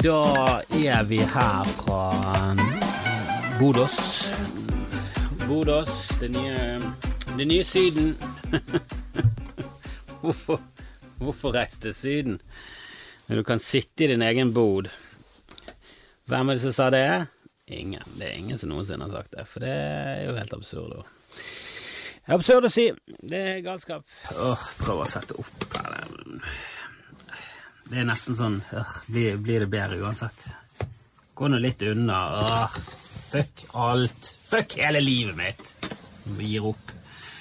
Da er vi her fra Bodos. Bodos, det nye, det nye Syden. hvorfor, hvorfor reise til Syden når du kan sitte i din egen bod? Hvem er det som sa det? Ingen. Det er ingen som noensinne har sagt det, for det er jo helt absurd. å- Absurd å si. Det er galskap. Åh, prøv å sette opp her. Det er nesten sånn øh, blir, blir det bedre uansett? Gå nå litt unna. Øh, fuck alt. Fuck hele livet mitt. Vi gir opp.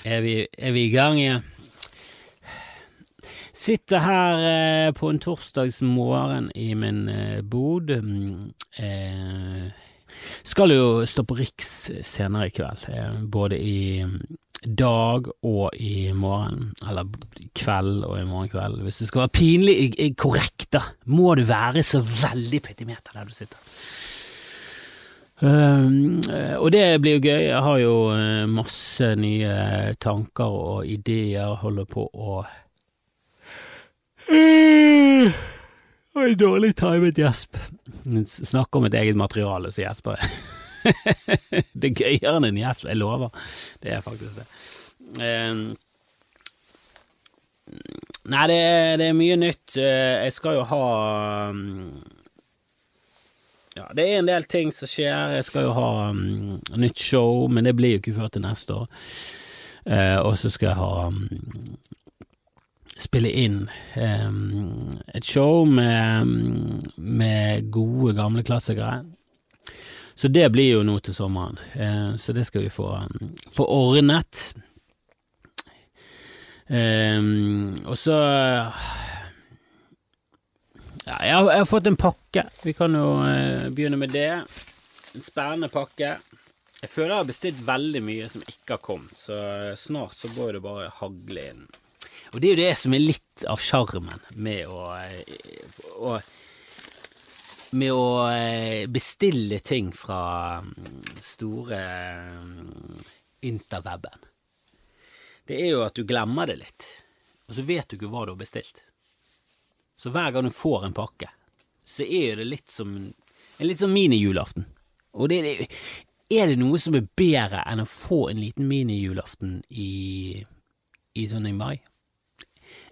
Er vi, er vi i gang igjen? Sitter her eh, på en torsdagsmorgen i min eh, bod. Mm, Eh, skal jo stå på Riks senere i kveld. Eh, både i dag og i morgen. Eller kveld og i morgen kveld. Hvis det skal være pinlig korrekt, da, må du være så veldig petimeter der du sitter. Um, og det blir jo gøy. Jeg har jo eh, masse nye tanker og ideer. Holder på å Oi, dårlig timet gjesp. Snakker om et eget materiale, så gjesper jeg. det er gøyere enn en gjesp, jeg lover. Det er faktisk det. Uh, nei, det er, det er mye nytt. Uh, Jeg skal jo ha um, Ja, det er en del ting som skjer. Jeg skal jo ha um, nytt show, men det blir jo ikke før til neste år. Uh, og så skal jeg ha um, spille inn um, et show med, med gode, gamle klassikere. Så det blir jo noe til sommeren. Eh, så det skal vi få, um, få ordnet. Eh, og så ja, jeg, har, jeg har fått en pakke. Vi kan jo eh, begynne med det. En spennende pakke. Jeg føler jeg har bestilt veldig mye som ikke har kommet, så snart så går det bare hagle inn. Og det er jo det som er litt av sjarmen med å, eh, å Med å eh, bestille ting fra mm, store mm, interweben. Det er jo at du glemmer det litt, og så vet du ikke hva du har bestilt. Så hver gang du får en pakke, så er det litt som en litt sånn minijulaften. Og det, er det noe som er bedre enn å få en liten minijulaften i, i sånn i mai?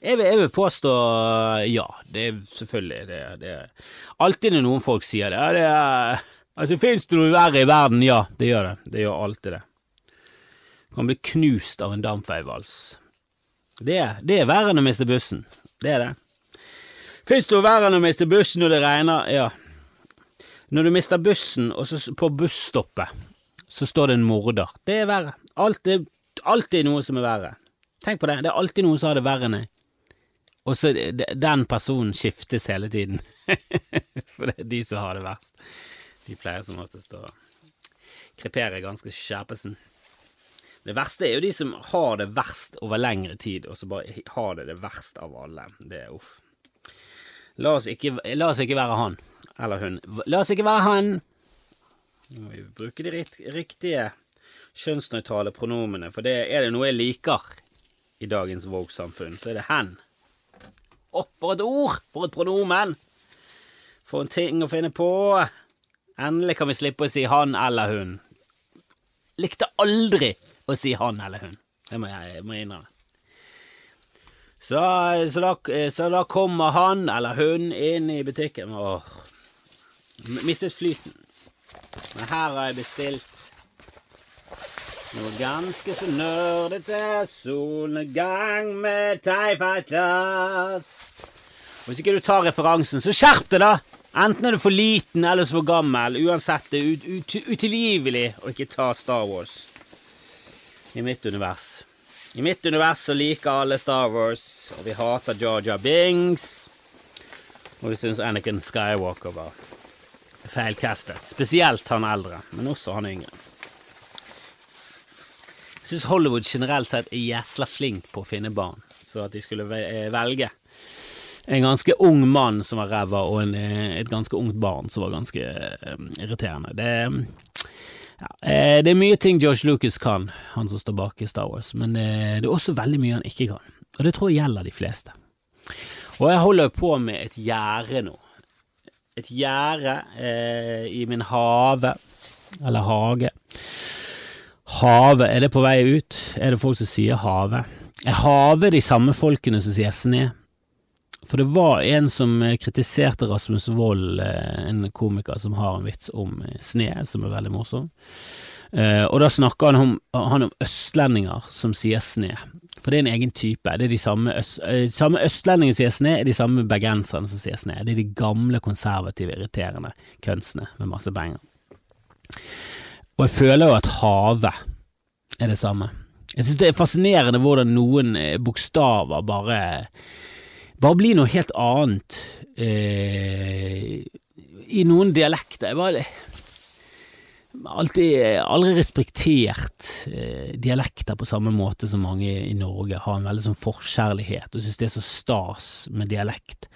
Jeg vil, jeg vil påstå ja. Det er selvfølgelig det, det er Alltid når noen folk sier det. Ja, det er, altså, Fins det noe verre i verden? Ja, det gjør det. Det gjør alltid det. Kan bli knust av en dampveivals. Det, det er verre enn å miste bussen. Det er det. Fins det noe verre enn å miste bussen når det regner? Ja. Når du mister bussen, og så på busstoppet, så står det en morder. Det er verre. alt alltid noe som er verre. Tenk på det. Det er alltid noen som har det verre enn. Og så den personen skiftes hele tiden. For det er de som har det verst. De pleier som oftest å krepere ganske skjerpesen. Det verste er jo de som har det verst over lengre tid, og så bare har det det verst av alle. Det er uff. La oss ikke, la oss ikke være han. Eller hun. La oss ikke være han! Nå må vi bruke de riktige kjønnsnøytrale pronomene, for det er det noe jeg liker i dagens Vogue-samfunn, så er det hen. Å, for et ord! For et pronomen! For en ting å finne på! Endelig kan vi slippe å si han eller hun. Likte aldri å si han eller hun. Det må jeg, må innrømme. Så, så, da, så da kommer han eller hun inn i butikken Åh, mistet flyten. Men her har jeg bestilt noe ganske så nerdete. Solnedgang med Fighters. Hvis ikke du tar referansen, så skjerp deg, da! Enten er du for liten eller så for gammel. Uansett, det er ut, ut, utilgivelig å ikke ta Star Wars i mitt univers. I mitt univers så liker alle Star Wars, og vi hater Georgia Bings. Og vi syns Anakin Skywalker var feilkastet. Spesielt han eldre, men også han yngre. Jeg syns Hollywood generelt sett er jæsla flink på å finne barn, så at de skulle eh, velge en ganske ung mann som var ræva, og en, eh, et ganske ungt barn som var ganske eh, irriterende. Det, ja, det er mye ting George Lucas kan, han som står bak i Star Wars, men eh, det er også veldig mye han ikke kan. Og det tror jeg gjelder de fleste. Og jeg holder på med et gjerde nå. et gjerde eh, i min have, eller hage. Have, er det på vei ut? Er det folk som sier havet? Er havet de samme folkene som sier sne? For det var en som kritiserte Rasmus Wold, eh, en komiker som har en vits om eh, sne, som er veldig morsom. Og da snakker han om, han om, østlendinger som sier sne. For det er en egen type. Det er de samme, øst, de samme østlendingene som sier sne, er de samme bergenserne som sier sne. Det er de gamle, konservative, irriterende kønsene med masse penger. Og jeg føler jo at havet er det samme. Jeg synes det er fascinerende hvordan noen eh, bokstaver bare bare blir noe helt annet eh, i noen dialekter. Jeg var alltid aldri respektert eh, dialekter på samme måte som mange i Norge har en veldig sånn forkjærlighet og syns det er så stas med dialekt.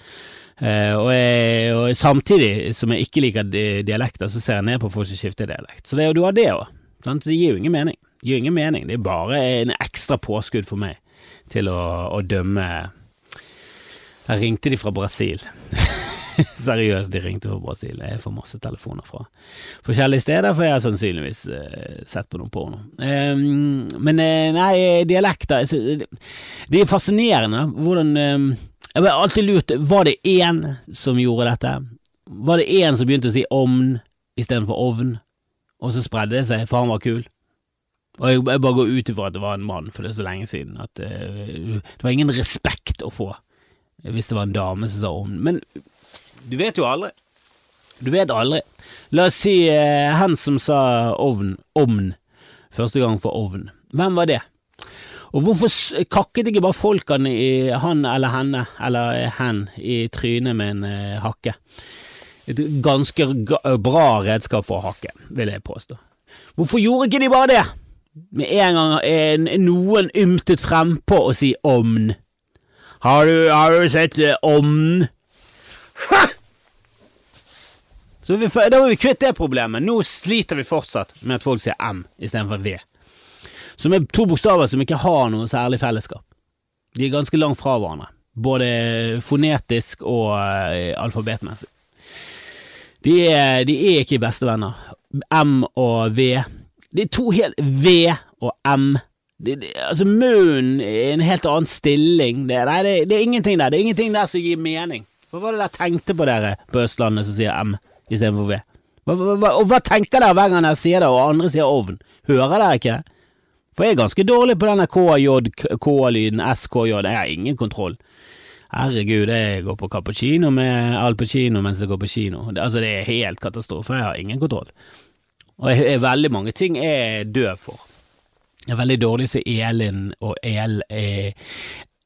Eh, og, jeg, og, samtidig som jeg ikke liker dialekter, så ser jeg ned på folk som skifter dialekt. Så det, du har det òg. Det gir jo ingen mening. Det gir ingen mening. Det er bare en ekstra påskudd for meg til å, å dømme Der ringte de fra Brasil. Seriøst, de ringte fra Brasil. Jeg får masse telefoner fra forskjellige steder, for jeg har sannsynligvis uh, sett på noe porno. Um, men uh, nei, dialekter Det er fascinerende hvordan um, Jeg har alltid lurt Var det én som gjorde dette? Var det én som begynte å si ovn istedenfor ovn, og så spredde det seg, for han var kul? Og jeg, jeg bare går ut ifra at det var en mann, for det er så lenge siden at uh, det var ingen respekt å få hvis det var en dame som sa ovn. Men du vet jo aldri. Du vet aldri. La oss si uh, han som sa ovn, ovn, første gang for ovn. Hvem var det? Og hvorfor kakket ikke bare folkene i han eller henne, eller hen, i trynet med en eh, hakke? Et ganske bra redskap for å hakke, vil jeg påstå. Hvorfor gjorde ikke de bare det? Med en gang en, noen ymtet frempå og si omn. Har du, har du sett omn? ovn? Så vi, da var vi kvitt det problemet. Nå sliter vi fortsatt med at folk sier M istedenfor V. Som er to bokstaver som ikke har noe særlig fellesskap. De er ganske langt fra hverandre, både fonetisk og uh, alfabetmessig. De er, de er ikke bestevenner. M og V. Det er to helt V og M. Det, det, altså Munnen er en helt annen stilling. Det, nei, det, det, er ingenting der. Det er ingenting der som gir mening. Hva var det dere tenkte på dere på Østlandet som sier M? istedenfor V. Hva, hva, og hva tenker dere hver gang jeg sier det, og andre sier ovn? Hører dere ikke det? For jeg er ganske dårlig på denne KJ-K-lyden, SKJ, jeg har ingen kontroll. Herregud, jeg går på cappuccino med Al Pacino mens jeg går på kino. Det, altså, det er helt katastrofe, jeg har ingen kontroll. Og jeg, jeg, veldig mange ting er død for. Jeg er veldig dårlig som Elin og El... Eh,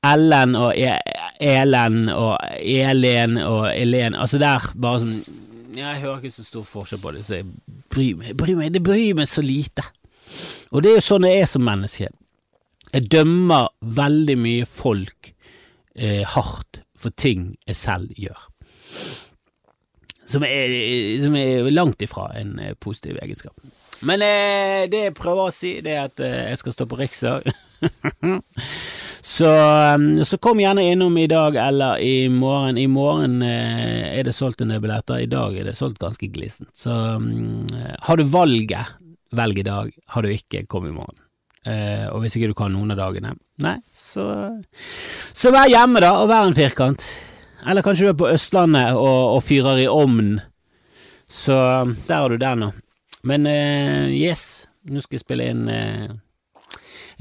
Ellen og e, Elen og Elin og Elen Altså der, bare sånn jeg hører ikke så stor forskjell på det, så jeg bryr meg, bryr meg, det bryr meg så lite. Og det er jo sånn jeg er som menneske. Jeg dømmer veldig mye folk eh, hardt for ting jeg selv gjør. Som er, som er langt ifra en eh, positiv egenskap. Men eh, det jeg prøver å si, det er at eh, jeg skal stå på Riksdag. Så, um, så, kom gjerne innom i dag eller i morgen. I morgen eh, er det solgt en del billetter, i dag er det solgt ganske glissent. Så um, har du valget, velg i dag. Har du ikke, kom i morgen. Eh, og hvis ikke du kan noen av dagene, nei, så, så vær hjemme, da, og vær en firkant. Eller kanskje du er på Østlandet og, og fyrer i ovnen. Så um, der har du den nå. Men eh, yes, nå skal jeg spille inn eh,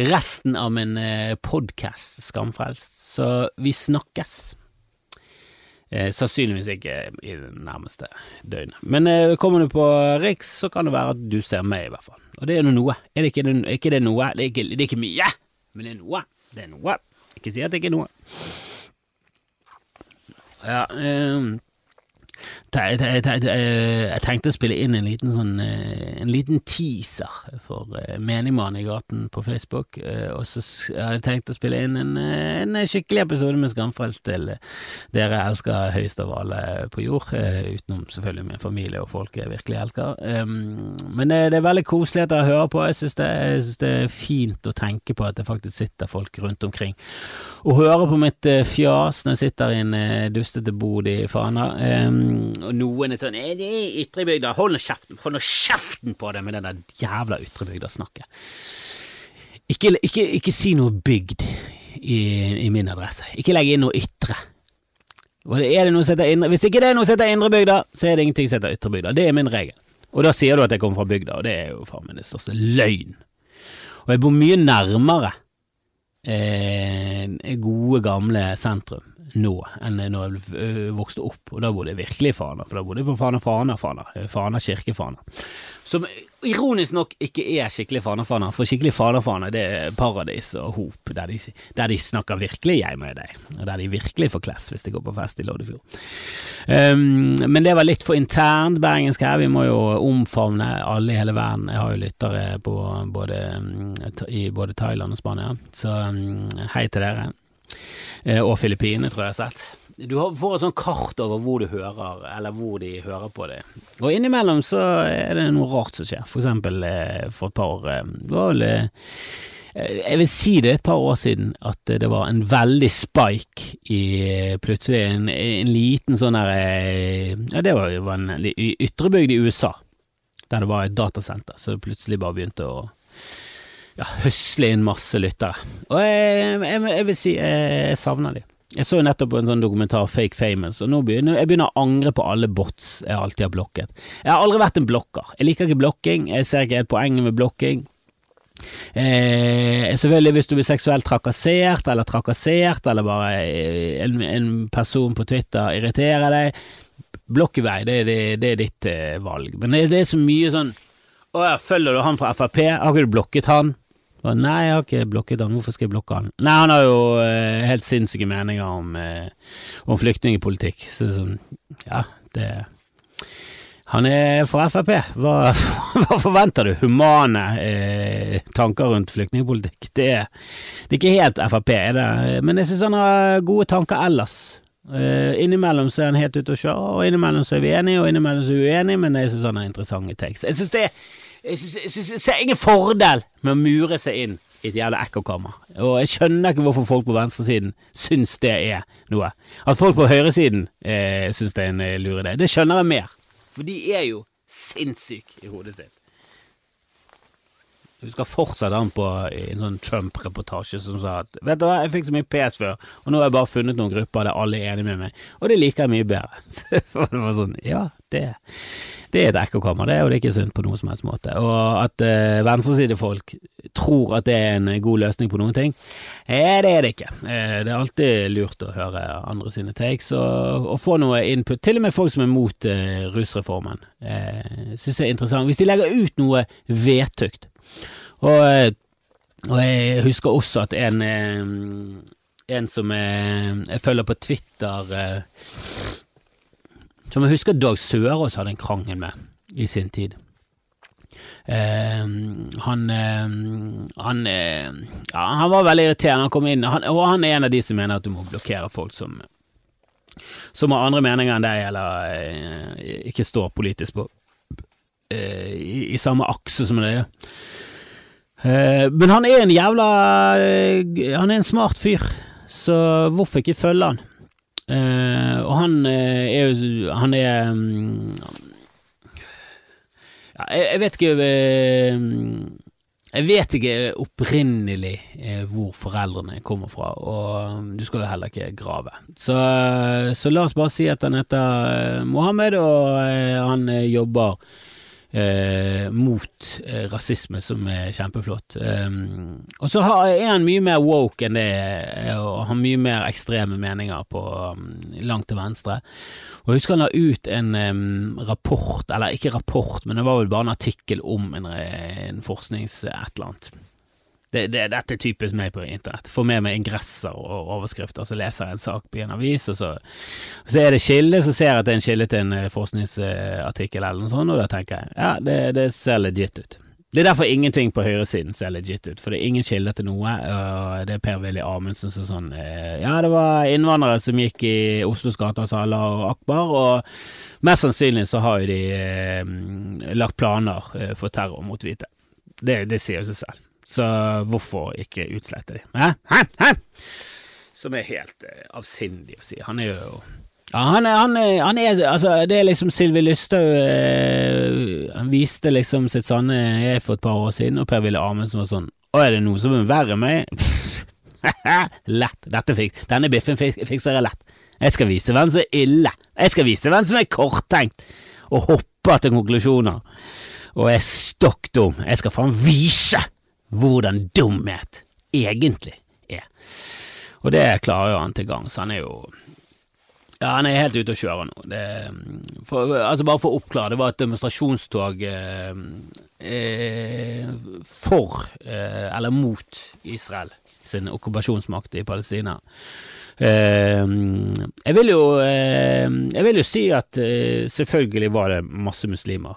resten av min eh, podkast, Skamfrelst. Så vi snakkes. Eh, sannsynligvis ikke i det nærmeste døgnet. Men eh, kommer du på Riks, så kan det være at du ser meg, i hvert fall. Og det er noe. Er det ikke, er ikke det noe? Det er ikke, det er ikke mye, men det er noe. Det er noe. Ikke si at det ikke er noe. Ja, um, jeg tenkte å spille inn en liten, sånn, eh, en liten teaser for eh, Menigmann i gaten på Facebook, eh, og så hadde jeg tenkt å spille inn en, en skikkelig episode med Skamfrelst til dere elsker høyest av alle på jord, utenom selvfølgelig min familie og folk jeg virkelig elsker. Men det, er veldig koselig at dere hører på, jeg syns det, det, er fint å tenke på at det faktisk sitter folk rundt omkring og hører på mitt fjas når jeg sitter i en dustete bod i Fana. Og noen er sånn Er Det ytrebygda. Hold nå kjeften Hold kjeften på deg med det der jævla ytrebygda-snakket. Ikke, ikke, ikke si noe bygd i, i min adresse. Ikke legg inn noe ytre. Det indre, Hvis ikke det er noe som heter indrebygda, så er det ingenting som heter ytrebygda. Det er min regel. Og da sier du at jeg kommer fra bygda, og det er jo faen meg den største løgn. Og jeg bor mye nærmere eh, gode, gamle sentrum nå enn når jeg øh, vokste opp, og da bodde jeg virkelig i Fana, for da bodde jeg på Fana Fana Fana, Fana kirke Fana. Som ironisk nok ikke er skikkelig Fana Fana, for skikkelig Fana Fana det er paradis og hop, der de, der de snakker virkelig jeg med deg, og der de virkelig får kless hvis de går på fest i Loddefjord. Um, men det var litt for internt bergensk her, vi må jo omfavne alle i hele verden. Jeg har jo lyttere på både, i både Thailand og Spania, så um, hei til dere. Eh, og Filippinene, tror jeg jeg har sett. Du får et sånt kart over hvor du hører, eller hvor de hører på det. Og innimellom så er det noe rart som skjer. For eksempel eh, for et par eh, det var vel jeg vil si det et par år siden at det var en veldig spike i plutselig en, en liten sånn her Ja, det var, var en ytrebygd i USA, der det var et datasenter, så det plutselig bare begynte å ja, høsle inn masse lyttere. Og jeg, jeg, jeg vil si jeg, jeg savner de. Jeg så jo nettopp en sånn dokumentar, Fake Famous, og nå begynner jeg begynner å angre på alle bots jeg alltid har blokket. Jeg har aldri vært en blokker. Jeg liker ikke blokking, jeg ser ikke poenget med blokking. Eh, selvfølgelig hvis du blir seksuelt trakassert, eller trakassert, eller bare eh, en, en person på Twitter irriterer deg, blokk i vei, det, det, det, er ditt eh, valg. Men det, det, er så mye sånn Å ja, følger du han fra Frp? Har ikke du blokket han? Og nei, jeg har ikke blokket han, hvorfor skal jeg blokke han? Nei, han har jo eh, helt sinnssyke meninger om, eh, om flyktningpolitikk. Så sånn, ja, det Han er fra Frp. Hva, hva forventer du? Humane eh, tanker rundt flyktningpolitikk. Det, det, er ikke helt Frp, er det? men jeg synes han har gode tanker ellers. Uh, innimellom så er han helt ute å kjøre, og innimellom så er vi enige, og innimellom så er vi uenige, men jeg synes han har interessante tekst. Jeg synes det er jeg, synes, jeg, ser ingen fordel med å mure seg inn i et jævla ekkokammer. Og jeg skjønner ikke hvorfor folk på venstresiden syns det er noe. At folk på høyresiden eh, syns det er en eh, lur idé, det skjønner jeg mer. For de er jo sinnssyke i hodet sitt. Husker fortsatt han på en sånn Trump-reportasje som sa at Vet du hva, jeg fikk så mye PS før, og nå har jeg bare funnet noen grupper der alle er enige med meg, og det liker jeg mye bedre. Så det var sånn, ja, det det er et ekkokammer, det, og det er ikke sunt på noen som helst måte. Og at uh, venstresidefolk tror at det er en god løsning på noen ting, eh, det er det ikke. Eh, det er alltid lurt å høre andre sine takes og, og få noe input. Til og med folk som er mot uh, rusreformen, eh, syns jeg er interessant. Hvis de legger ut noe vedtugt, og, eh, og jeg husker også at en en som jeg følger på Twitter som jeg husker Dag Sørås hadde en krangel med i sin tid. Uh, han uh, han, uh, ja, han var veldig irriterende. Han kom inn, han, og han er en av de som mener at du må blokkere folk som som har andre meninger enn deg, eller eh, ikke står politisk på i, i, samme akse som deg. Men han er en jævla Han er en smart fyr, så hvorfor ikke følge han? Uh, og han er jo Han er ja, jeg, vet ikke uh, Jeg vet ikke opprinnelig hvor foreldrene kommer fra, og um, du skal jo heller ikke grave. Så, så la oss bare si at han heter Mohammed, og han jobber eh, mot eh, rasisme, som er kjempeflott. Um, og så er han mye mer woke enn det, eh, og har mye mer ekstreme meninger på um, langt til venstre. Og jeg husker han la ut en um, rapport, eller ikke rapport, men det var vel bare en artikkel om en, en forsknings et eller annet det, det, dette er typisk meg på internett. Får med meg ingresser og overskrifter, så leser jeg en sak på en avis, og så, så er det kilde, så ser jeg at det er en kilde til en eh, forskningsartikkel eller noe sånt, og da tenker jeg ja, det, det ser legit ut. Det er derfor ingenting på høyresiden ser legit ut, for det er ingen kilder til noe. og Det er Per-Willy Amundsen som sånn eh, Ja, det var innvandrere som gikk i Oslos gater og sa Allah og Akbar, og mest sannsynlig så har jo de eh, lagt planer eh, for terror mot hvite. Det, det sier jo seg selv. Så hvorfor ikke utslette de? Hæ? Hæ? Hæ? Som er helt uh, avsindig å si. Han er jo Ja, han er, han er, han er altså, Det er liksom Sylvi Lysthaug eh, Han viste liksom sitt sanne jeg for et par år siden, og Per Wille Amundsen var sånn Å, er det noe som er verre enn meg? lett. Dette fik, denne biffen fik, fikser jeg lett. Jeg skal vise hvem som er ille. Jeg skal vise hvem som er korttenkt, og hopper til konklusjoner. Og er stokk dum. Jeg skal faen vise hvordan dumhet egentlig er. Og det klarer jo han til gangs. Han er jo ja, han er helt ute å kjøre nå. Det, for, altså bare for å oppklare, det var et demonstrasjonstog eh, eh, for, eh, eller mot, Israel sin okkupasjonsmakt i Palestina. Eh, jeg vil jo eh, Jeg vil jo si at eh, selvfølgelig var det masse muslimer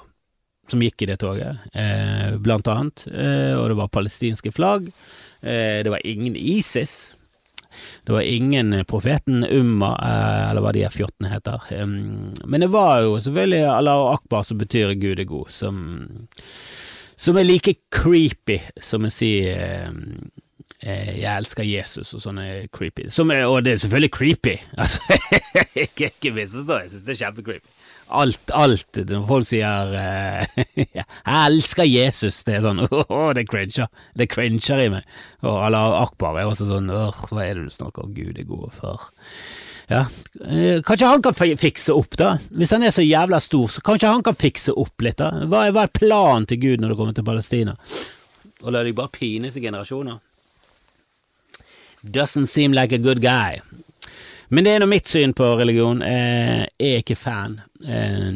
som gikk i det toget, blant annet, og det var palestinske flagg. det var ingen ISIS. Det var ingen profeten Umma, eller hva de her fjottene heter. men det var jo selvfølgelig Allah akbar, som betyr Gud er god, som, som er like creepy som å si Eh, jeg elsker Jesus og sånne creepy Som Og det er selvfølgelig creepy. Altså, ikke, misforstå, jeg synes det er kjempecreepy. Alt, alt når folk sier uh, 'jeg elsker Jesus', det er sånn åh, oh, det cringer. Det cringer i meg. Og Allah akbar er også sånn åh, hva er det du snakker om, Gud er god for ja, uh, Kanskje han kan fikse opp, da? Hvis han er så jævla stor, så kanskje han kan fikse opp litt, da? Hva er, hva er planen til Gud når det kommer til Palestina? Og la deg bare pines i generasjoner? Doesn't seem like a good guy. Men det er nå mitt syn på religion. Jeg er ikke fan. Eh,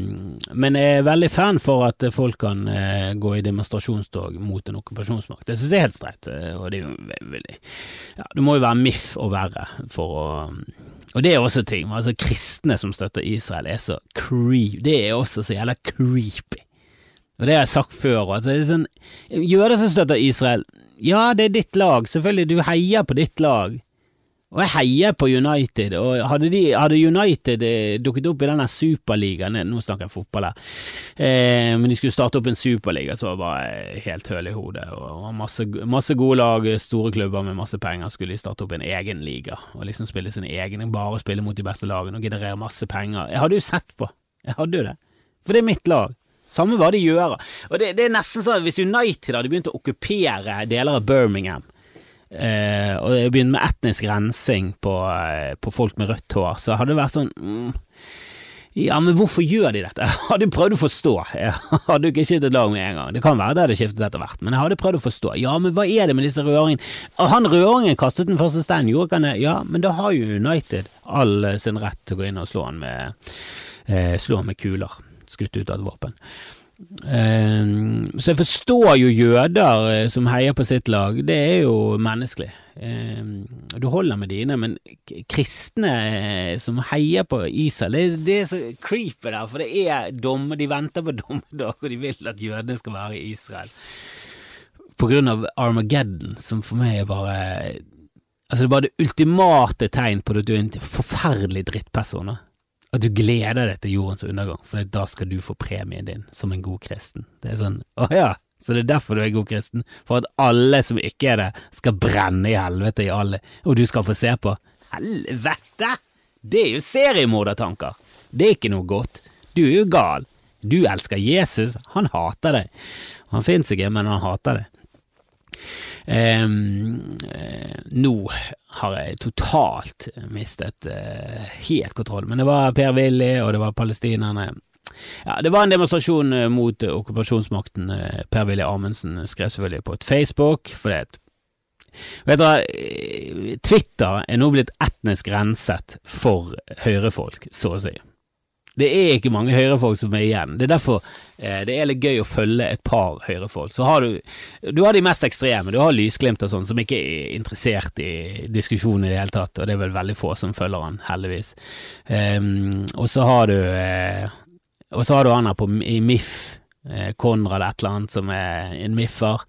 men jeg er veldig fan for at folk kan eh, gå i demonstrasjonstog mot en okkupasjonsmakt. Det syns jeg er helt streit. Eh, og det er jo ja, Du må jo være miff og verre for å Og det er også ting. Altså, kristne som støtter Israel, er så creepy. Det er også så jævla creepy. Og det har jeg sagt før. Altså, det er sånn, Jøder som støtter Israel, ja, det er ditt lag, selvfølgelig, du heier på ditt lag. Og jeg heier på United, og hadde, de, hadde United eh, dukket opp i denne superligaen Nå snakker jeg fotball her, eh, men de skulle starte opp en superliga, så var jeg helt høl i hodet. Og masse, masse, gode lag, store klubber med masse penger, skulle de starte opp en egen liga. Og liksom spille sin egen, bare spille mot de beste lagene og generere masse penger. Jeg hadde jo sett på, jeg hadde jo det. For det er mitt lag. Samme hva de gjør. Og det, det er nesten sånn hvis United hadde begynt å okkupere deler av Birmingham, eh, og begynt med etnisk rensing på, eh, på, folk med rødt hår, så hadde det vært sånn mm, ja, men hvorfor gjør de dette? Jeg hadde prøvd å forstå. Jeg hadde ikke skiftet lag med en gang. Det kan være det hadde skiftet etter hvert, men jeg hadde prøvd å forstå. Ja, men hva er det med disse røringene? Han røringen kastet den første steinen, gjorde ikke han det? Ja, men da har jo United all sin rett til å gå inn og slå han med, eh, slå han med kuler skutt ut av et våpen. Uh, så jeg forstår jo jøder uh, som heier på sitt lag, det er jo menneskelig. Uh, du holder med dine, men kristne eh, som heier på Israel, det, det, er så creepy der, for det er dommer, de venter på dommedag, og de vil at jødene skal være i Israel. På grunn av Armageddon, som for meg er bare Altså, det bare det ultimate tegn på at du er en forferdelig drittperson. At du gleder deg til jordens undergang, for da skal du få premien din som en god kristen. Det er sånn, å ja, så det er derfor du er god kristen? For at alle som ikke er det, skal brenne i helvete i alle, og du skal få se på? Helvete! Det er jo seriemordertanker. Det er ikke noe godt. Du er jo gal. Du elsker Jesus, han hater deg. Han fins ikke, men han hater deg. Um, nå har jeg totalt mistet eh, helt kontroll, men det var Per-Willy, og det var palestinerne. Ja, det var en demonstrasjon uh, mot okkupasjonsmakten. Per-Willy Amundsen skrev selvfølgelig på et Facebook, for det Vet dere, Twitter er nå blitt etnisk renset for høyrefolk, så å si. Det er ikke mange høyrefolk som er igjen. Det er derfor eh, det er litt gøy å følge et par høyrefolk. Så har du Du har de mest ekstreme. Du har Lysglimt og sånn, som ikke er interessert i diskusjonen i det hele tatt, og det er vel veldig få som følger han, heldigvis. Um, og så har du eh, Og så har du han her på, i MIF, Konrad et eller annet, som er en MIF-er.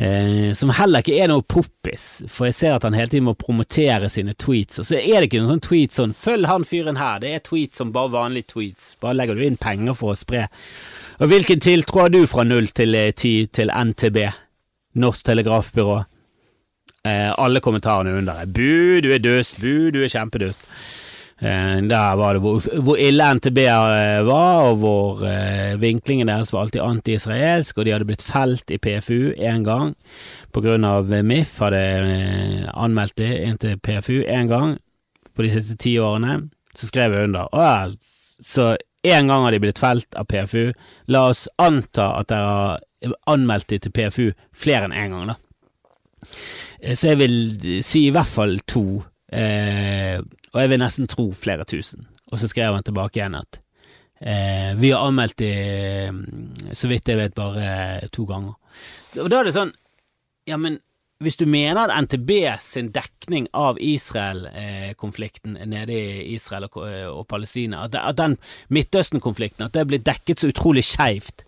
Eh, som heller ikke er noe poppis, for jeg ser at han hele tiden må promotere sine tweets, og så er det ikke noen sånn tweet sånn 'følg han fyren her', det er tweets som bare vanlige tweets, bare legger du inn penger for å spre. Og hvilken tiltro har du fra null til eh, ti til NTB, Norsk Telegrafbyrå? Eh, alle kommentarene under er 'bu, du er dust', 'bu, du er kjempedust'. Eh, der var det hvor, hvor ille NTB eh, var, og hvor eh, vinklingen deres var alltid anti-israelsk, og de hadde blitt felt i PFU én gang grunn av MIF, hadde eh, anmeldt det inn til PFU én gang på de siste ti årene. Så skrev jeg under. Å, ja, så én gang har de blitt felt av PFU. La oss anta at dere har anmeldt de til PFU flere enn én gang, da. Eh, Så jeg vil si i hvert fall to. Eh, og jeg vil nesten tro flere tusen. Og så skrev han tilbake igjen at eh, vi har anmeldt det, mm, så vidt jeg vet, bare to ganger. Og da er det sånn, ja, men hvis du mener at NTB sin dekning av Israel-konflikten nede i Israel og, og Palestina, at, at den Midtøsten-konflikten, at det er blitt dekket så utrolig skeivt,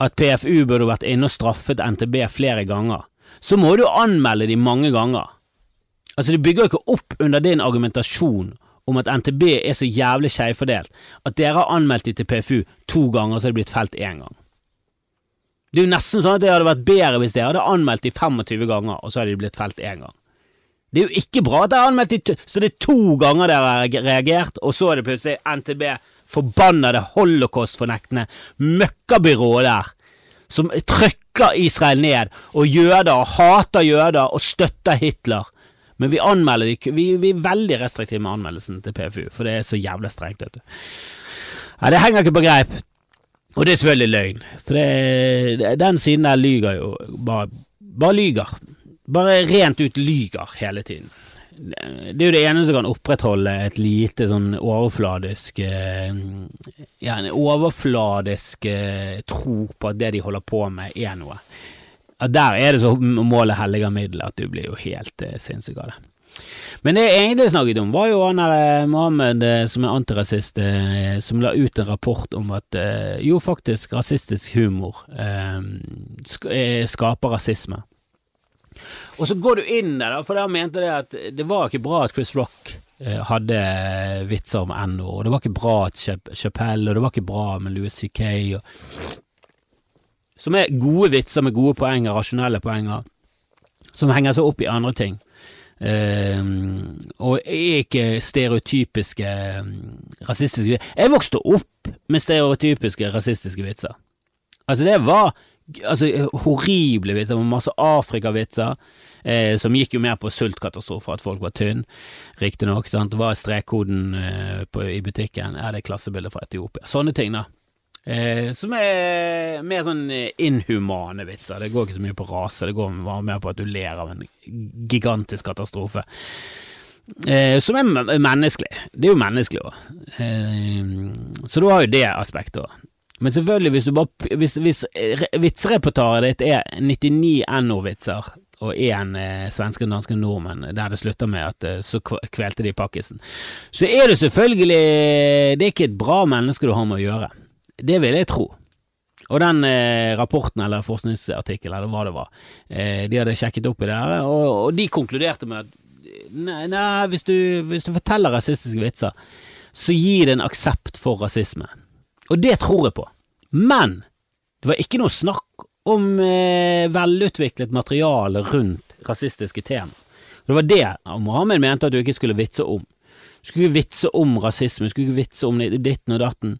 at PFU burde vært inne og straffet NTB flere ganger, så må du anmelde de mange ganger. Altså, det bygger jo ikke opp under din argumentasjon om at NTB er så jævlig skjevfordelt at dere har anmeldt de til PFU to ganger, og så er de blitt felt én gang. Det er jo nesten sånn at det hadde vært bedre hvis dere hadde anmeldt de 25 ganger, og så hadde de blitt felt én gang. Det er jo ikke bra at dere har anmeldt de så det er to ganger dere har reagert, og så er det plutselig NTB, forbannede holocaust-fornektende møkkabyrået der, som trykker Israel ned, og jøder, og hater jøder, og støtter Hitler. Men vi anmelder de, vi, vi er veldig restriktive med anmeldelsen til PFU, for det er så jævla strengt, vet du. Nei, det henger ikke på greip. Og det er selvfølgelig løgn, for det, den siden der lyger jo bare, bare lyger. Bare rent ut lyger hele tiden. Det er jo det ene som kan opprettholde et lite sånn overfladisk eh, Ja, en overfladisk eh, tro på at det de holder på med, er noe. Der er det så målet helliger middelet at du blir jo helt eh, sinnssyk av det. Men det jeg egentlig snakket om, var jo han der eh, Mohammed eh, som er antirasist, eh, som la ut en rapport om at jo, faktisk, rasistisk humor eh, skaper rasisme. Og så går du inn der, for der mente det at det var ikke bra at Chris Rock hadde vitser om NO, og det var ikke bra at Chap Chappelle, og det var ikke bra med Louis C.K. Og... Som er gode vitser med gode poenger, rasjonelle poenger, som henger seg opp i andre ting. Eh, og er ikke stereotypiske rasistiske vitser. Jeg vokste opp med stereotypiske rasistiske vitser. Altså, det var altså, horrible vitser, med masse Afrikavitser, eh, som gikk jo mer på sultkatastrofer, at folk var tynne, riktignok. Det var strekkoden eh, på, i butikken, er det klassebildet fra Etiopia? Sånne ting, da. Eh, som er mer sånn eh, inhumane vitser. Det går ikke så mye på rase, det går mer på at du ler av en gigantisk katastrofe. Eh, som er menneskelig. Det er jo menneskelig òg. Eh, så du har jo det aspektet òg. Men selvfølgelig, hvis du bare Hvis, hvis vitserepertoaret ditt er 99 NO-vitser og én eh, svenske og danske nordmenn, der det slutter med at eh, så kvelte de pakkisen, så er det selvfølgelig Det er ikke et bra menneske du har med å gjøre. Det vil jeg tro. Og den eh, rapporten eller forskningsartikkelen eller hva det var, eh, de hadde sjekket opp i det her, og, og de konkluderte med at nei, nei hvis, du, hvis du forteller rasistiske vitser, så gir det en aksept for rasisme. Og det tror jeg på. Men det var ikke noe snakk om eh, velutviklet materiale rundt rasistiske tema. Det var det Mohammed mente at du ikke skulle vitse om. Du skulle ikke vitse om rasisme, du skulle ikke vitse om ditten og datten.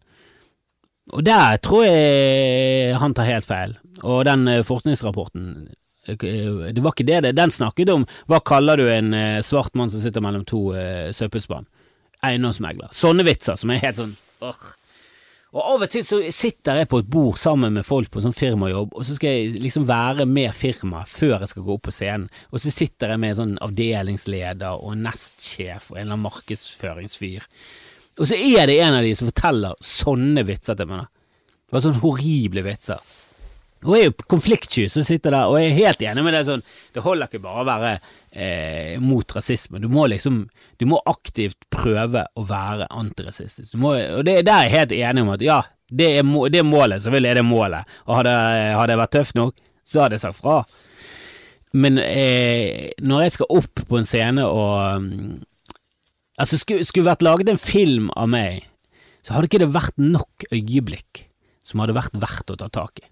Og der tror jeg han tar helt feil. Og den eh, forskningsrapporten eh, Det var ikke det det Den snakket om hva kaller du en eh, svart mann som sitter mellom to søppelspann? Eiendomsmegler. Sånne vitser som er helt sånn åh. Og av og til så sitter jeg på et bord sammen med folk på sånn firmajobb, og så skal jeg liksom være med firmaet før jeg skal gå opp på scenen, og så sitter jeg med en sånn avdelingsleder og nestsjef og en eller annen markedsføringsfyr. Og så er det en av de som forteller sånne vitser til meg. Det var sånne horrible vitser. Hun jeg er jo konfliktsky som sitter der, og jeg er helt enig med det. sånn, Det holder ikke bare å være eh, mot rasisme. Du må liksom Du må aktivt prøve å være antirasistisk. Må, og det, der er jeg helt enig om at ja, det er, det er målet. Selvfølgelig er det målet. Og hadde, hadde jeg vært tøff nok, så hadde jeg sagt fra. Men eh, når jeg skal opp på en scene og Altså, skulle, skulle vært laget en film av meg, så hadde ikke det vært nok øyeblikk som hadde vært verdt å ta tak i.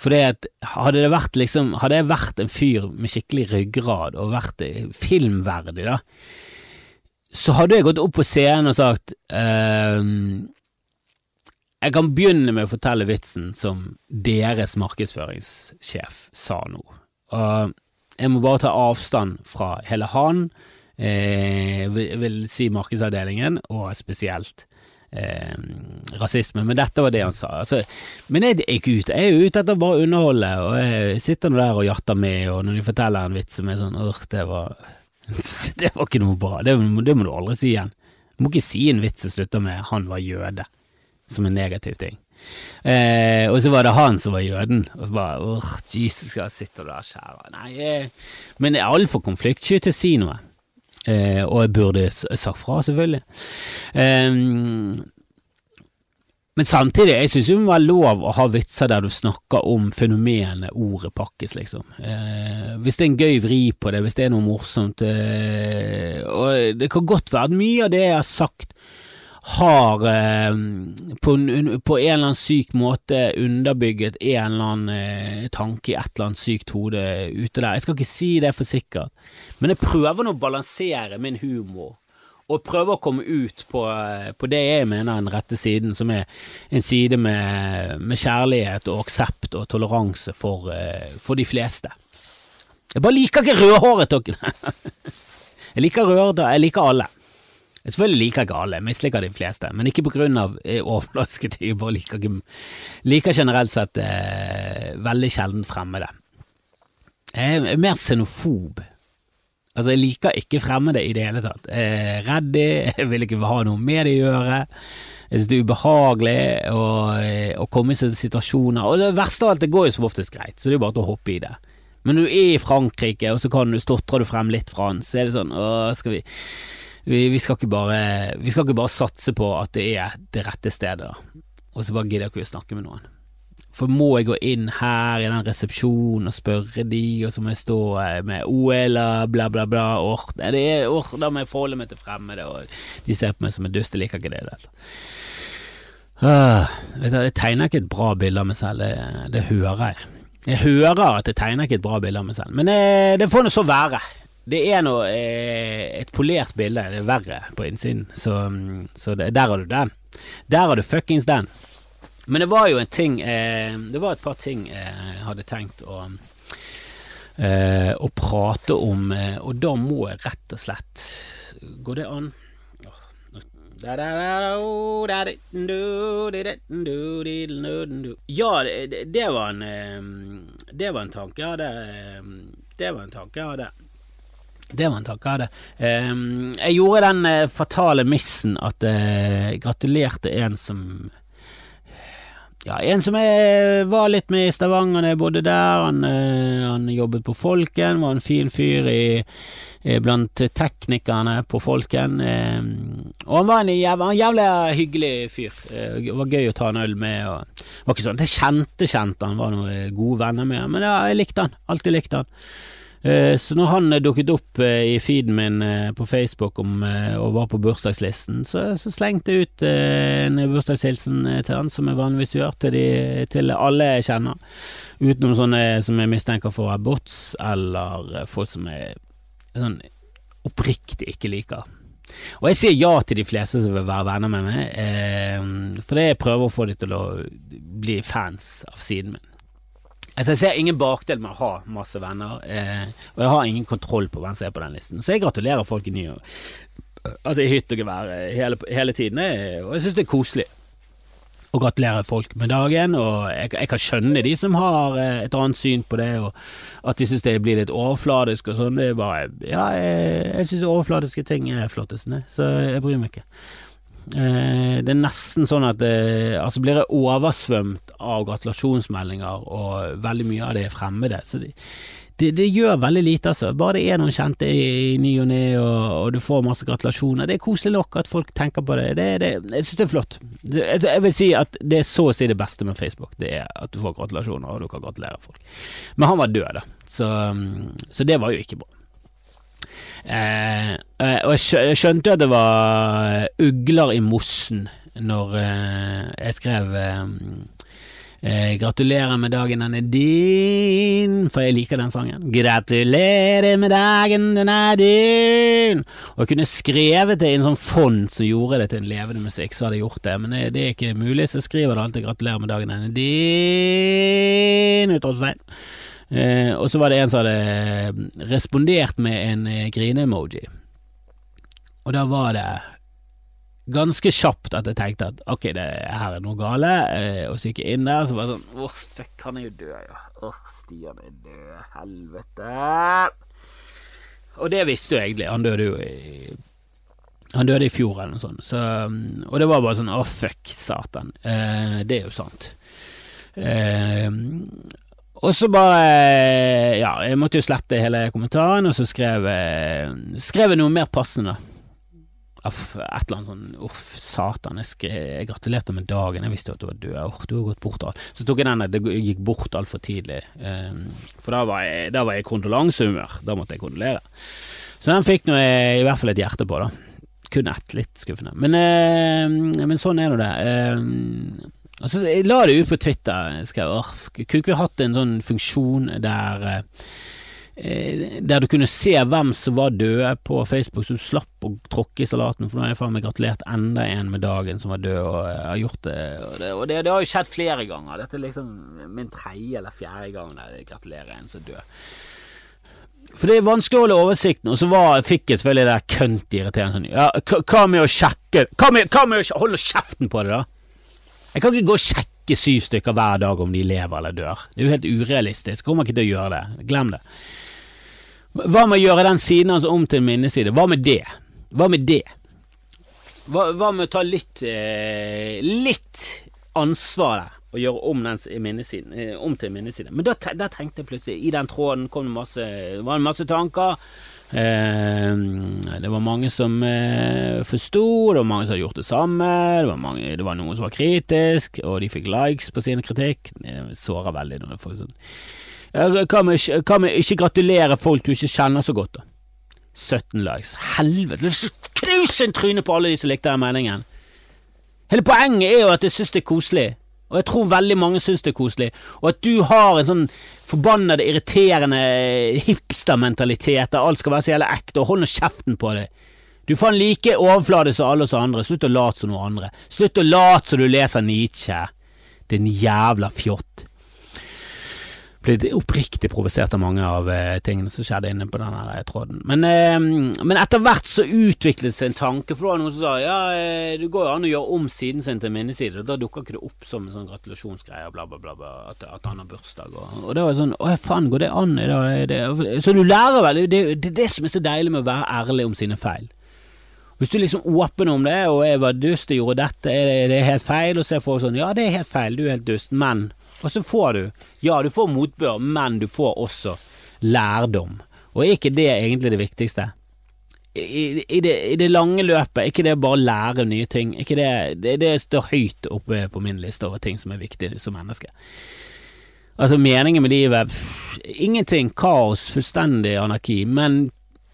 Fordi at hadde det vært liksom Hadde jeg vært en fyr med skikkelig ryggrad og vært eh, filmverdig, da, så hadde jeg gått opp på scenen og sagt ehm, Jeg kan begynne med å fortelle vitsen som deres markedsføringssjef sa nå. Og jeg må bare ta avstand fra hele han, eh, vil, si markedsavdelingen, og spesielt eh, rasisme. Men dette var det han sa. Altså, men jeg ikke ute. Jeg er ute etter å bare underholde, og jeg sitter nå der og jatter med, og når de forteller en vits som er sånn Åh, det var Det var ikke noe bra. Det, det må du aldri si igjen. Du må ikke si en vits som slutter med 'han var jøde', som en negativ ting. Eh, og så var det han som var jøden. Og så bare åh, Jesus, jeg sitte der, kjære. Nei, eh, men det er altfor konfliktsky til å si noe. Eh, og jeg burde sagt fra, selvfølgelig. Eh, men samtidig, jeg synes det må være lov å ha vitser der du snakker om fenomenet ordet pakkes, liksom. Eh, hvis det er en gøy vri på det, hvis det er noe morsomt eh, Og det kan godt være at mye av det jeg har sagt har eh, på, en, på, en, eller annen syk måte underbygget en eller annen eh, tanke i et eller annet sykt hode ute der. Jeg skal ikke si det for sikkert, men jeg prøver nå å balansere min humor og prøve å komme ut på, på, det jeg mener er den rette siden, som er en side med, med kjærlighet og aksept og toleranse for, uh, for, de fleste. Jeg bare liker ikke rødhåret jeg liker rødhåret, jeg liker alle. Jeg selvfølgelig liker ikke alle, jeg misliker de fleste, men ikke på grunn av eh, overflaske Jeg liker, liker generelt sett eh, veldig sjelden fremmede. Jeg er mer xenofob Altså, jeg liker ikke fremmede i det hele tatt. Jeg er redd de, jeg vil ikke ha noe med det å gjøre. Jeg synes det er ubehagelig å, å komme i situasjoner. Og det verste av alt, det går jo som oftest greit, så det er jo bare til å hoppe i det. Men når du er i Frankrike, og så kan du, stotrer du frem litt fransk, så er det sånn Åh, skal vi, vi, vi, skal bare, vi skal ikke bare satse på at det er det rette stedet, da. Og så bare gidder ikke å snakke med noen. For må jeg gå inn her i den resepsjonen og spørre de, og så må jeg stå eh, med og bla, bla, bla. Or, det er, or, da må jeg forholde meg til fremmede, og de ser på meg som en dust. Jeg liker ikke det. Altså. Ah, jeg tegner ikke et bra bilde av meg selv, det, det, hører jeg. Jeg hører at jeg tegner ikke et bra bilde av meg selv, men det, eh, det får nå så være. Det er nå eh, et polert bilde, det er verre på innsiden, så, så det, der har du den. Der har du fuckings den. Men det var jo en ting eh, Det var et par ting jeg hadde tenkt å, eh, å prate om, eh, og da må jeg rett og slett Går det an? Ja, det, det, var en eh, Det var en tanke jeg hadde. Eh, det var en tanke jeg hadde. Det var en tanke jeg det Jeg gjorde den fatale missen at jeg gratulerte en som ja, en som jeg var litt med i Stavanger da jeg bodde der. Han, eh, han, jobbet på Folken, var en fin fyr i, blant teknikerne på Folken. Eh, og han var en jævla, jævlig hyggelig fyr. Eh, det var gøy å ta en øl med. Og, var ikke sånn det kjente kjente han, var noen gode venner med men ja, jeg likte han. Alltid likte han. Eh, så når han eh, dukket opp eh, i feeden min på Facebook om, og var på bursdagslisten, så, så slengte jeg ut en bursdagshilsen til han, som jeg vanligvis gjør, til, de, til alle jeg kjenner. Utenom sånne som jeg mistenker for å være bots, eller folk som jeg sånn oppriktig ikke liker. Og jeg sier ja til de fleste som vil være venner med meg, eh, fordi jeg prøver å få dem til å bli fans av siden min. Altså, jeg ser ingen bakdel med å ha masse venner, eh, og jeg har ingen kontroll på hvem som er på den listen. Så jeg gratulerer folk i ny Altså i hytt og gevær eh, hele, hele, tiden, og jeg syns det er koselig å gratulere folk med dagen. Og jeg, jeg, kan skjønne de som har eh, et annet syn på det, og at de syns det blir litt overfladisk og sånn. Det er bare Ja, jeg, jeg syns overfladiske ting er flottest, så jeg bryr meg ikke. Eh, det er nesten sånn at det, altså blir jeg oversvømt av gratulasjonsmeldinger, og veldig mye av det er fremmede. Så det, det, det, gjør veldig lite, altså. Bare det er noen kjente i, ny og ne, og, og, du får masse gratulasjoner. Det er koselig nok at folk tenker på det. det, jeg synes det er flott. jeg vil si at det er så å si det beste med Facebook. Det er at du får gratulasjoner, og du kan gratulere folk. Men han var død, da. Så, så det var jo ikke bra. Eh, eh, og jeg skjønte at det var ugler i mossen når eh, jeg skrev Eh, gratulerer med dagen, den er din, for jeg liker den sangen. Gratulerer med dagen, den er din. Og jeg kunne skrevet det i en sånn fond som gjorde det til en levende musikk, så hadde jeg gjort det, men det er ikke mulig, så jeg skriver det alltid gratulerer med dagen, den er din, utropstegn. Eh, og så var det en som hadde respondert med en eh, grine-emoji. Og da var det ganske kjapt at jeg tenkte at ok, det her er noe gale, eh, og så gikk jeg inn der, så var det sånn åh, fuck, han er jo død, ja. Åh, Stian er død, helvete. Og det visste jo egentlig, han døde jo i han døde i fjor eller noe sånt, så, og det var bare sånn å fuck, satan. Eh, det er jo sant. Eh, og så bare Ja, jeg måtte jo slette hele kommentaren, og så skrev, skrev jeg noe mer passende. Aff, et eller annet sånn Uff, satan, jeg, skrev, jeg gratulerte med dagen, jeg visste jo at du var død. Uff, du har gått bort alt. Så tok jeg den det gikk bort altfor tidlig. Um, for da var jeg, da jeg kondolansehumør. Da måtte jeg kondolere. Så den fikk nå i hvert fall et hjerte på, da. Kun ett, litt skuffende. Men, uh, men sånn er nå det. Uh, og så jeg la det ut på Twitter. Skrev, kunne ikke vi hatt en sånn funksjon der uh, Eh, der du kunne se hvem som var døde på Facebook, så du slapp å tråkke i salaten. For nå har jeg faen meg gratulert enda en med dagen som var død, og jeg har gjort det. Og, det, og det, det, har jo skjedd flere ganger. Dette er liksom min tredje eller fjerde gang jeg gratulerer en som død For det er vanskelig å holde oversikten, og så var, fikk jeg selvfølgelig det der kønt irriterende sånn Ja, hva med å sjekke hva med å holde kjeften på det, da? Jeg kan ikke gå og sjekke syv stykker hver dag om de lever eller dør. Det er jo helt urealistisk. Kommer ikke til å gjøre det. Glem det. Hva med å gjøre den siden hans om til en minneside? Hva med det? Hva med det? Hva, hva med å ta litt eh, litt ansvar der og gjøre om den minnesiden eh, om til en minneside? Men da, da, tenkte jeg plutselig I den tråden kom det masse var det masse tanker. Eh, det var mange som eh, forsto, det var mange som hadde gjort det samme, det var, mange, det var noen som var kritisk, og de fikk likes på sin kritikk. Det sårer veldig når det sånn hva med ikke gratulere folk du ikke kjenner så godt, da? 17 likes. Helvete! Knus en tryne på alle de som likte den meningen! Hele poenget er jo at jeg synes det er koselig, og jeg tror veldig mange synes det er koselig, og at du har en sånn forbannede, irriterende hipstermentalitet der alt skal være så jævla ekte, og hold nå kjeften på deg. Du er faen like overfladisk som alle oss andre, slutt å late som noen andre. Slutt å late som du leser Nietzsche, din jævla fjott ble oppriktig provosert av mange av eh, tingene som skjedde inne på den eh, tråden. Men, eh, men etter hvert så utviklet det seg en tanke, for det var noen som sa ja, det går jo an å gjøre om siden sin til minneside, og da dukker ikke det opp som en sånn gratulasjonsgreie, bla, bla, bla, bla at, at, han har bursdag, og, og, det var sånn å faen, går det an? Det, det, så du lærer vel, det, det er det som er så deilig med å være ærlig om sine feil. Hvis du liksom åpner om det, og jeg var dust og gjorde dette, er det, det er helt feil, og så er folk sånn ja, det er helt feil, du er helt dust, men og så får du, ja, du får motbør, men du får også lærdom. Og er ikke det egentlig det viktigste? I, i, det, i det, lange løpet, ikke det bare å lære nye ting? Ikke det, det, det står høyt oppe på min liste over ting som er viktige som menneske. Altså, meningen med livet pff, Ingenting. Kaos, fullstendig anarki. Men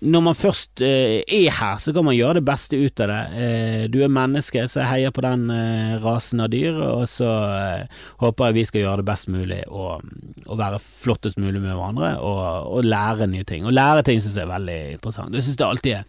når man først eh, er her, så kan man gjøre det beste ut av det. Eh, du er menneske, så jeg heier på den eh, rasen av dyr, og så eh, håper jeg vi skal gjøre det best mulig og, og være flottest mulig med hverandre, og, og, lære nye ting. Og lære ting syns jeg er veldig interessant. Det syns jeg alltid er.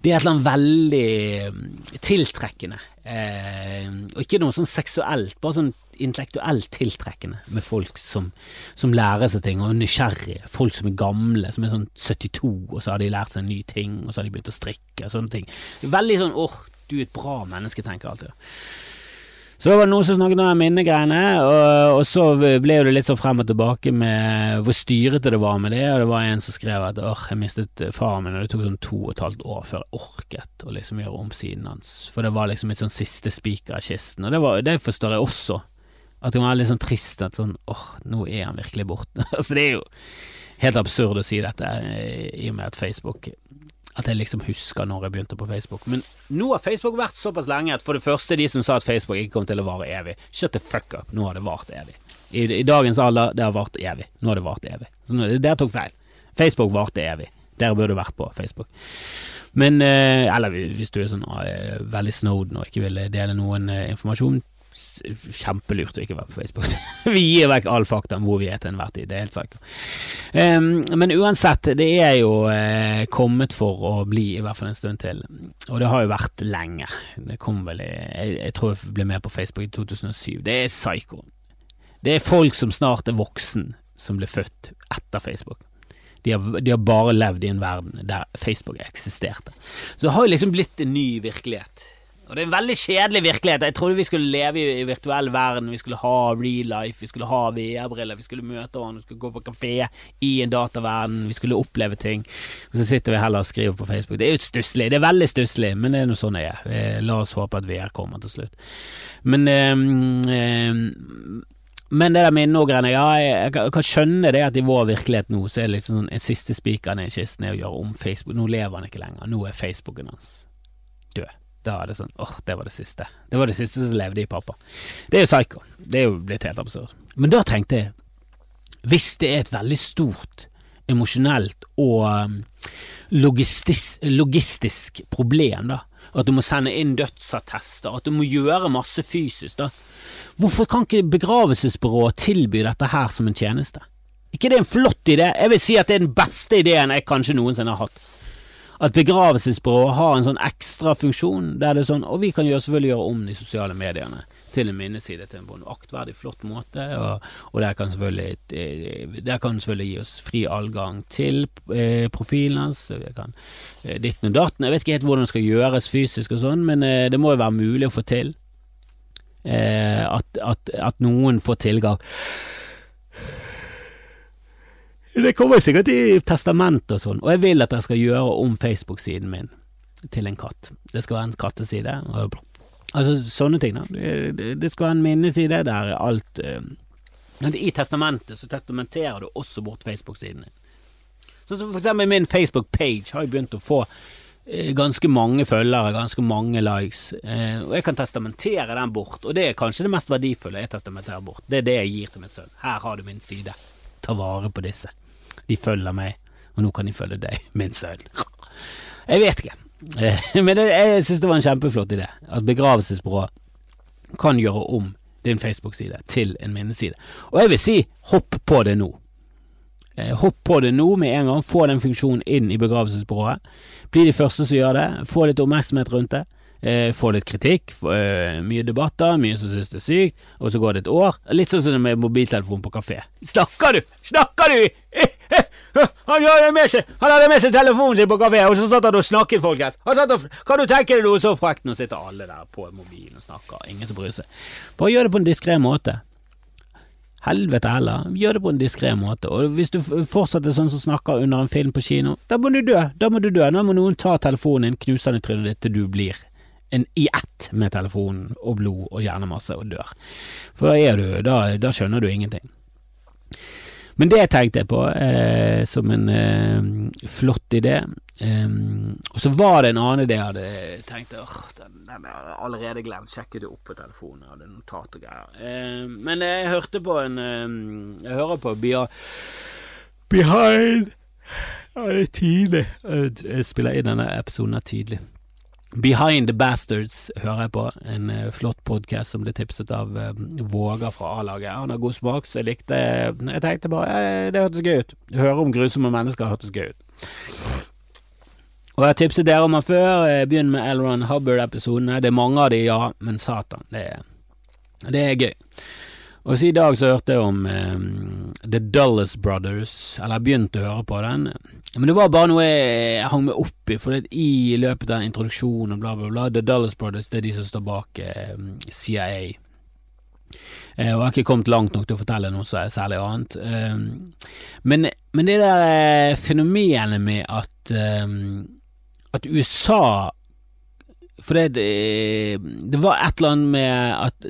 Det er et eller annet veldig mm, tiltrekkende, eh, og ikke noe sånn seksuelt, bare sånn intellektuelt tiltrekkende med folk som, som, lærer seg ting, og nysgjerrige. Folk som er gamle, som er sånn 72, og så har de lært seg en ny ting, og så har de begynt å strikke, og sånne ting. Veldig sånn åh, du er et bra menneske, tenker jeg alltid. Så var det noen som snakket om minnegreiene, og, og så ble det litt sånn frem og tilbake med hvor styrete det var med det, og det var en som skrev at åh, jeg mistet faren min, og det tok sånn to og et halvt år før jeg orket å liksom gjøre om siden hans, for det var liksom et sånn siste spiker i kisten, og det, var, det forstår jeg også. At det var litt sånn trist at sånn åh, nå er han virkelig borte. altså det er jo helt absurd å si dette i og med at Facebook At jeg liksom husker når jeg begynte på Facebook. Men nå har Facebook vært såpass lenge at for det første, de som sa at Facebook ikke kom til å vare evig, shut the fuck up, nå har det vart evig. I, i dagens alder, det har vart evig. Nå har det vart evig. Så nå, dere tok feil. Facebook varte evig. Dere burde vært på Facebook. Men, eh, eller hvis du er sånn eh, veldig Snowden og ikke vil dele noen eh, informasjon kjempelurt å ikke være på Facebook. vi gir vekk all fakta om hvor vi er til enhver tid, det er helt sikkert. Um, men uansett, det er jo uh, kommet for å bli i hvert fall en stund til, og det har jo vært lenge. Det kom vel i, jeg, jeg tror jeg ble med på Facebook i 2007. Det er psycho. Det er folk som snart er voksen, som ble født etter Facebook. De har, de har, bare levd i en verden der Facebook eksisterte. Så det har jo liksom blitt en ny virkelighet. Og det er en veldig kjedelig virkelighet. Jeg trodde vi skulle leve i, i virtuell verden, vi skulle ha real life, vi skulle ha VR-briller, vi skulle møte hverandre, vi skulle gå på kafé i en dataverden, vi skulle oppleve ting. Og så sitter vi heller og skriver på Facebook. Det er jo stusslig, det er veldig stusslig, men det er nå sånn det er. Eh, la oss håpe at VR kommer til slutt. Men øh, øh, men det der minneordgreiene, ja, jeg, jeg, kan skjønne det at i vår virkelighet nå, så er det liksom sånn en siste spikeren i kisten er å gjøre om Facebook. Nå lever han ikke lenger, nå er Facebooken hans død. Da er det sånn åh, det var det siste. Det var det siste som levde i pappa. Det er jo psycho. Det er jo blitt helt absurd. Men da tenkte jeg, hvis det er et veldig stort emosjonelt og um, logistisk, logistisk problem, da, at du må sende inn dødsattester, at du må gjøre masse fysisk, da, hvorfor kan ikke begravelsesbyrået tilby dette her som en tjeneste? ikke det er en flott idé? Jeg vil si at det er den beste ideen jeg kanskje noensinne har hatt at begravelsesbyrået har en sånn ekstra funksjon der det er sånn Og vi kan gjøre, selvfølgelig gjøre om de sosiale mediene til en minneside til en på en aktverdig, flott måte, og, og der, kan eh, der kan selvfølgelig gi oss fri adgang til eh, profilen hans. Kan, eh, ditten og datten. Jeg vet ikke helt hvordan det skal gjøres fysisk og sånn, men eh, det må jo være mulig å få til. Eh, at, at, at noen får tilgang det kommer sikkert i testamentet og sånn, og jeg vil at jeg skal gjøre om Facebook-siden min til en katt. Det skal være en katteside. Altså sånne ting, da. Det, skal være en minneside der alt men I testamentet så testamenterer du også bort Facebook-siden din. Sånn som for eksempel min Facebook-page har jeg begynt å få uh, ganske mange følgere, ganske mange likes, uh, og jeg kan testamentere den bort, og det er kanskje det mest verdifulle jeg testamenterer bort. Det er det jeg gir til min sønn. Her har du min side. Ta vare på disse. De følger meg, og nå kan de følge deg, min sønn. Jeg vet ikke, eh, men jeg synes det var en kjempeflott idé at begravelsesbyrå kan gjøre om din Facebook-side til en minneside. Og jeg vil si hopp på det nå. Eh, hopp på det nå med en gang, få den funksjonen inn i begravelsesbyrået. Bli de første som gjør det, få litt oppmerksomhet rundt det. Eh, får litt kritikk, får, eh, mye debatter, mye som synes det er sykt, og så går det et år. Litt sånn som med mobiltelefon på kafé. Snakker du?! Snakker du?! Han hadde med seg, han hadde med seg telefonen sin på kafé, og så satt han og snakket, folkens. Og, kan du tenke deg noe så frekt? Nå sitter alle der på mobilen og snakker, ingen som bryr seg. Bare gjør det på en diskré måte. Helvete heller, gjør det på en diskré måte. Og hvis du fortsetter sånn som snakker under en film på kino, da må du dø. Da må du dø. Nå må noen ta telefonen din, knuse den i trynet ditt til du blir en, i ett med telefonen og blod og hjernemasse og dør. For da, du, da, da skjønner du ingenting. Men det tenkte jeg på eh, som en eh, flott idé. Um, og så var det en annen idé jeg hadde tenkt åh, den, den har jeg allerede glemt. Sjekket det opp på telefonen, jeg hadde notat og greier. Uh, men jeg hørte på en um, Jeg hører på Behind Ja, det er tidlig. Jeg spiller inn denne episoden tidlig. Behind the Bastards hører jeg på, en uh, flott podkast som ble tipset av uh, Våger fra A-laget. Han har god smak, så jeg likte Jeg tenkte bare eh, det hørtes gøy ut. Høre om grusomme mennesker hørtes gøy ut. Og jeg tipset dere om han før. Begynn med Elron Hubbard-episodene. Det er mange av de, ja, men satan, det er, det er gøy. Og så i dag så hørte jeg om um, The Dulles Brothers, eller jeg begynte å høre på den. Men det var bare noe jeg hang meg opp i, for i løpet av den introduksjonen og bla, bla, bla The Dallas Brothers det er de som står bak eh, CIA. Eh, og jeg har ikke kommet langt nok til å fortelle noe særlig annet. Eh, men, men, det der uh, fenomenet med at, at USA for det, det, var et eller annet med at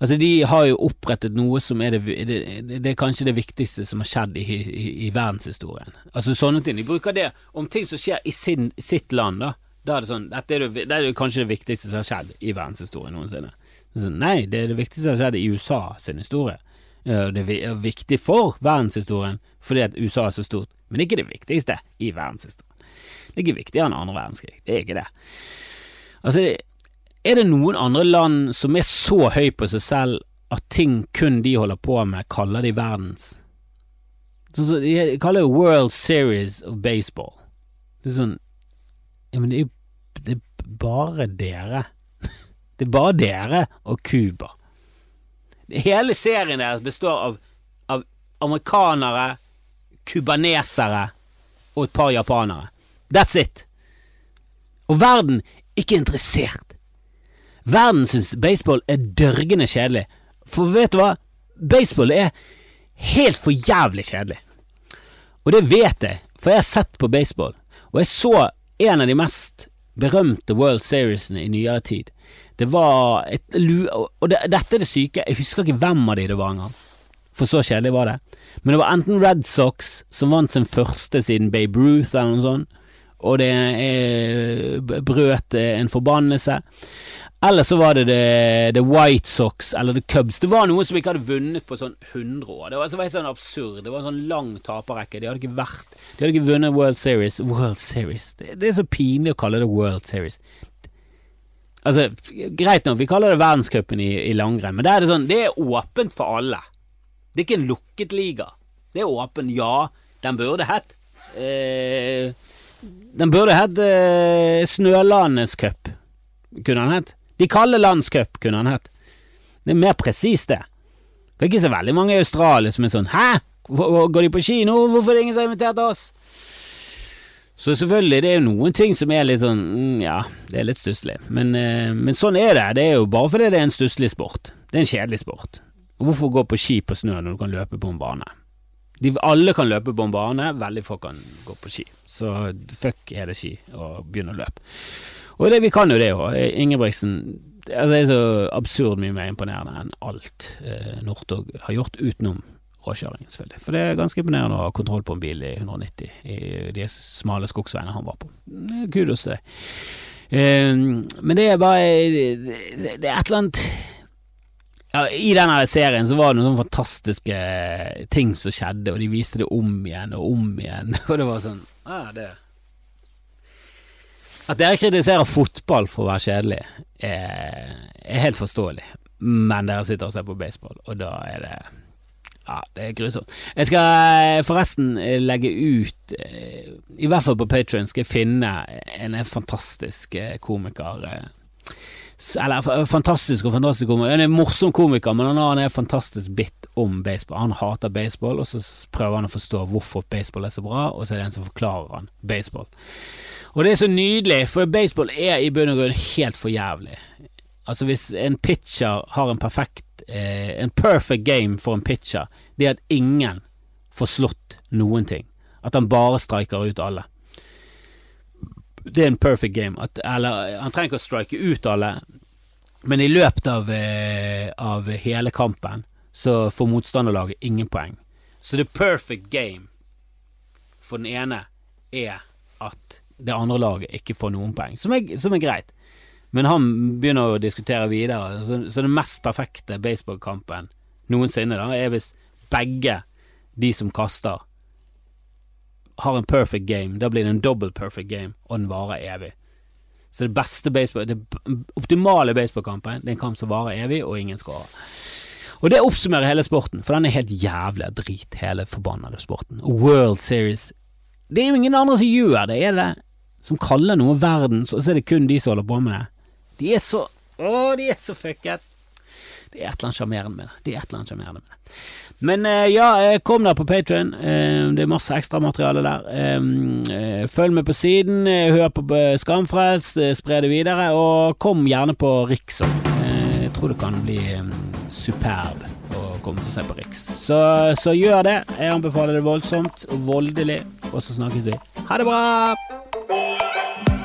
Altså, de har jo opprettet noe som er det, det, det er kanskje det viktigste som har skjedd i, i, i, verdenshistorien. Altså sånne ting. De bruker det om ting som skjer i sin, sitt land, da. Da er det sånn Dette er, det, det er kanskje det viktigste som har skjedd i verdenshistorien noensinne. Så, nei, det er det viktigste som har skjedd i USA sin historie. Det er viktig for verdenshistorien fordi at USA er så stort, men ikke det viktigste i verdenshistorien. Det er ikke viktigere enn andre verdenskrig. Det er ikke det. Altså, Er det noen andre land som er så høy på seg selv at ting kun de holder på med, kaller de verdens? De kaller det World Series of Baseball. Det er sånn Ja, men det er, det er bare dere. Det er bare dere og Cuba. Hele serien deres består av, av amerikanere, cubanesere og et par japanere. That's it. Og verden er ikke interessert. Verden syns baseball er dørgende kjedelig. For vet du hva? Baseball er helt for jævlig kjedelig. Og det vet jeg, for jeg har sett på baseball, og jeg så en av de mest berømte World Seriesene i nyere tid. Det var et Og det, dette er det syke, jeg husker ikke hvem av de det var engang. For så kjedelig var det. Men det var enten Red Sox, som vant sin første siden Babe Ruth, eller noe sånt, og det er, brøt en forbannelse. Eller så var det The, The White Sox eller The Cubs. Det var noen som ikke hadde vunnet på sånn 100 år. Det var, det var sånn absurd. Det var en sånn lang taperrekke. De hadde ikke vært De hadde ikke vunnet World Series. World Series Det, det er så pinlig å kalle det World Series. Altså, greit nok, vi kaller det verdenscupen i, i langrenn, men er det sånn Det er åpent for alle. Det er ikke en lukket liga. Det er åpen, ja. Den burde hett eh, Den burde hett eh, Snølandets cup, kunne den hett. De kalde landscup, kunne han hett. Det er mer presist, det. Det er ikke så veldig mange i Australia som er sånn Hæ? Går de på kino? Hvorfor er det ingen som har invitert oss? Så selvfølgelig, det er jo noen ting som er litt sånn mm, Ja, det er litt stusslig. Men, eh, men, sånn er det. Det er jo bare fordi det er en stusslig sport. Det er en kjedelig sport. Hvorfor gå på ski på snø når du kan løpe på en bane? De, alle kan løpe på en bane, veldig få kan gå på ski. Så fuck er det ski, og begynne å løpe. Og det, vi kan jo det òg. Ingebrigtsen altså, det er så absurd mye mer imponerende enn alt eh, Northug har gjort, utenom råkjøringen, selvfølgelig. For det er ganske imponerende å ha kontroll på en bil i 190 i de smale skogsveiene han var på. Kudos til deg. Eh, men det er bare det, det er et eller annet ja, I denne serien så var det noen sånne fantastiske ting som skjedde, og de viste det om igjen og om igjen, og det var sånn ah, det at dere kritiserer fotball for å være kjedelig, er, er helt forståelig. Men dere sitter og ser på baseball, og da er det ja, det er grusomt. Jeg skal eh, forresten eh, legge ut, eh, i hvert fall på Patrion, skal jeg finne en fantastisk komiker. Eller fantastisk og fantastisk komiker. Han er en morsom komiker, men han er fantastisk bit om baseball. Han hater baseball, og så prøver han å forstå hvorfor baseball er så bra, og så er det en som forklarer han baseball. Og det er så nydelig, for baseball er i bunn og grunn helt for jævlig. Altså Hvis en pitcher har en perfekt eh, En perfect game for en pitcher, det er at ingen får slått noen ting. At han bare striker ut alle. Det er en perfect game. At, eller han trenger ikke å strike ut alle, men i løpet av, eh, av hele kampen så får motstanderlaget ingen poeng. Så the perfect game for den ene er at det andre laget ikke får noen poeng, som er, som er greit. Men han begynner å diskutere videre, så, så den mest perfekte baseballkampen noensinne da, er hvis begge de som kaster, har en perfect game. Da blir det en double perfect game, og den varer evig. Så det beste baseball, det optimale baseballkampen, det er en kamp som varer evig, og ingen skårer. Og det oppsummerer hele sporten, for den er helt jævlig drit, hele forbannede sporten. World Series Det er jo ingen andre som gjør det, er det? som kaller noe verdens, og så er det kun de som holder på med det. De er så Å, de er så fucket. Det er et eller annet sjarmerende med det. Det er et eller annet sjarmerende med det. Men uh, ja, kom der på Patrion. Uh, det er masse ekstramateriale der. Følg med på siden, hør på Skamfrelst, spre det videre, og kom gjerne på Riks òg. jeg tror det kan bli superb å komme til å se på Riks. Så, så gjør det. Jeg anbefaler det voldsomt og voldelig, og så snakkes vi. Ha det bra!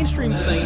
mainstream thing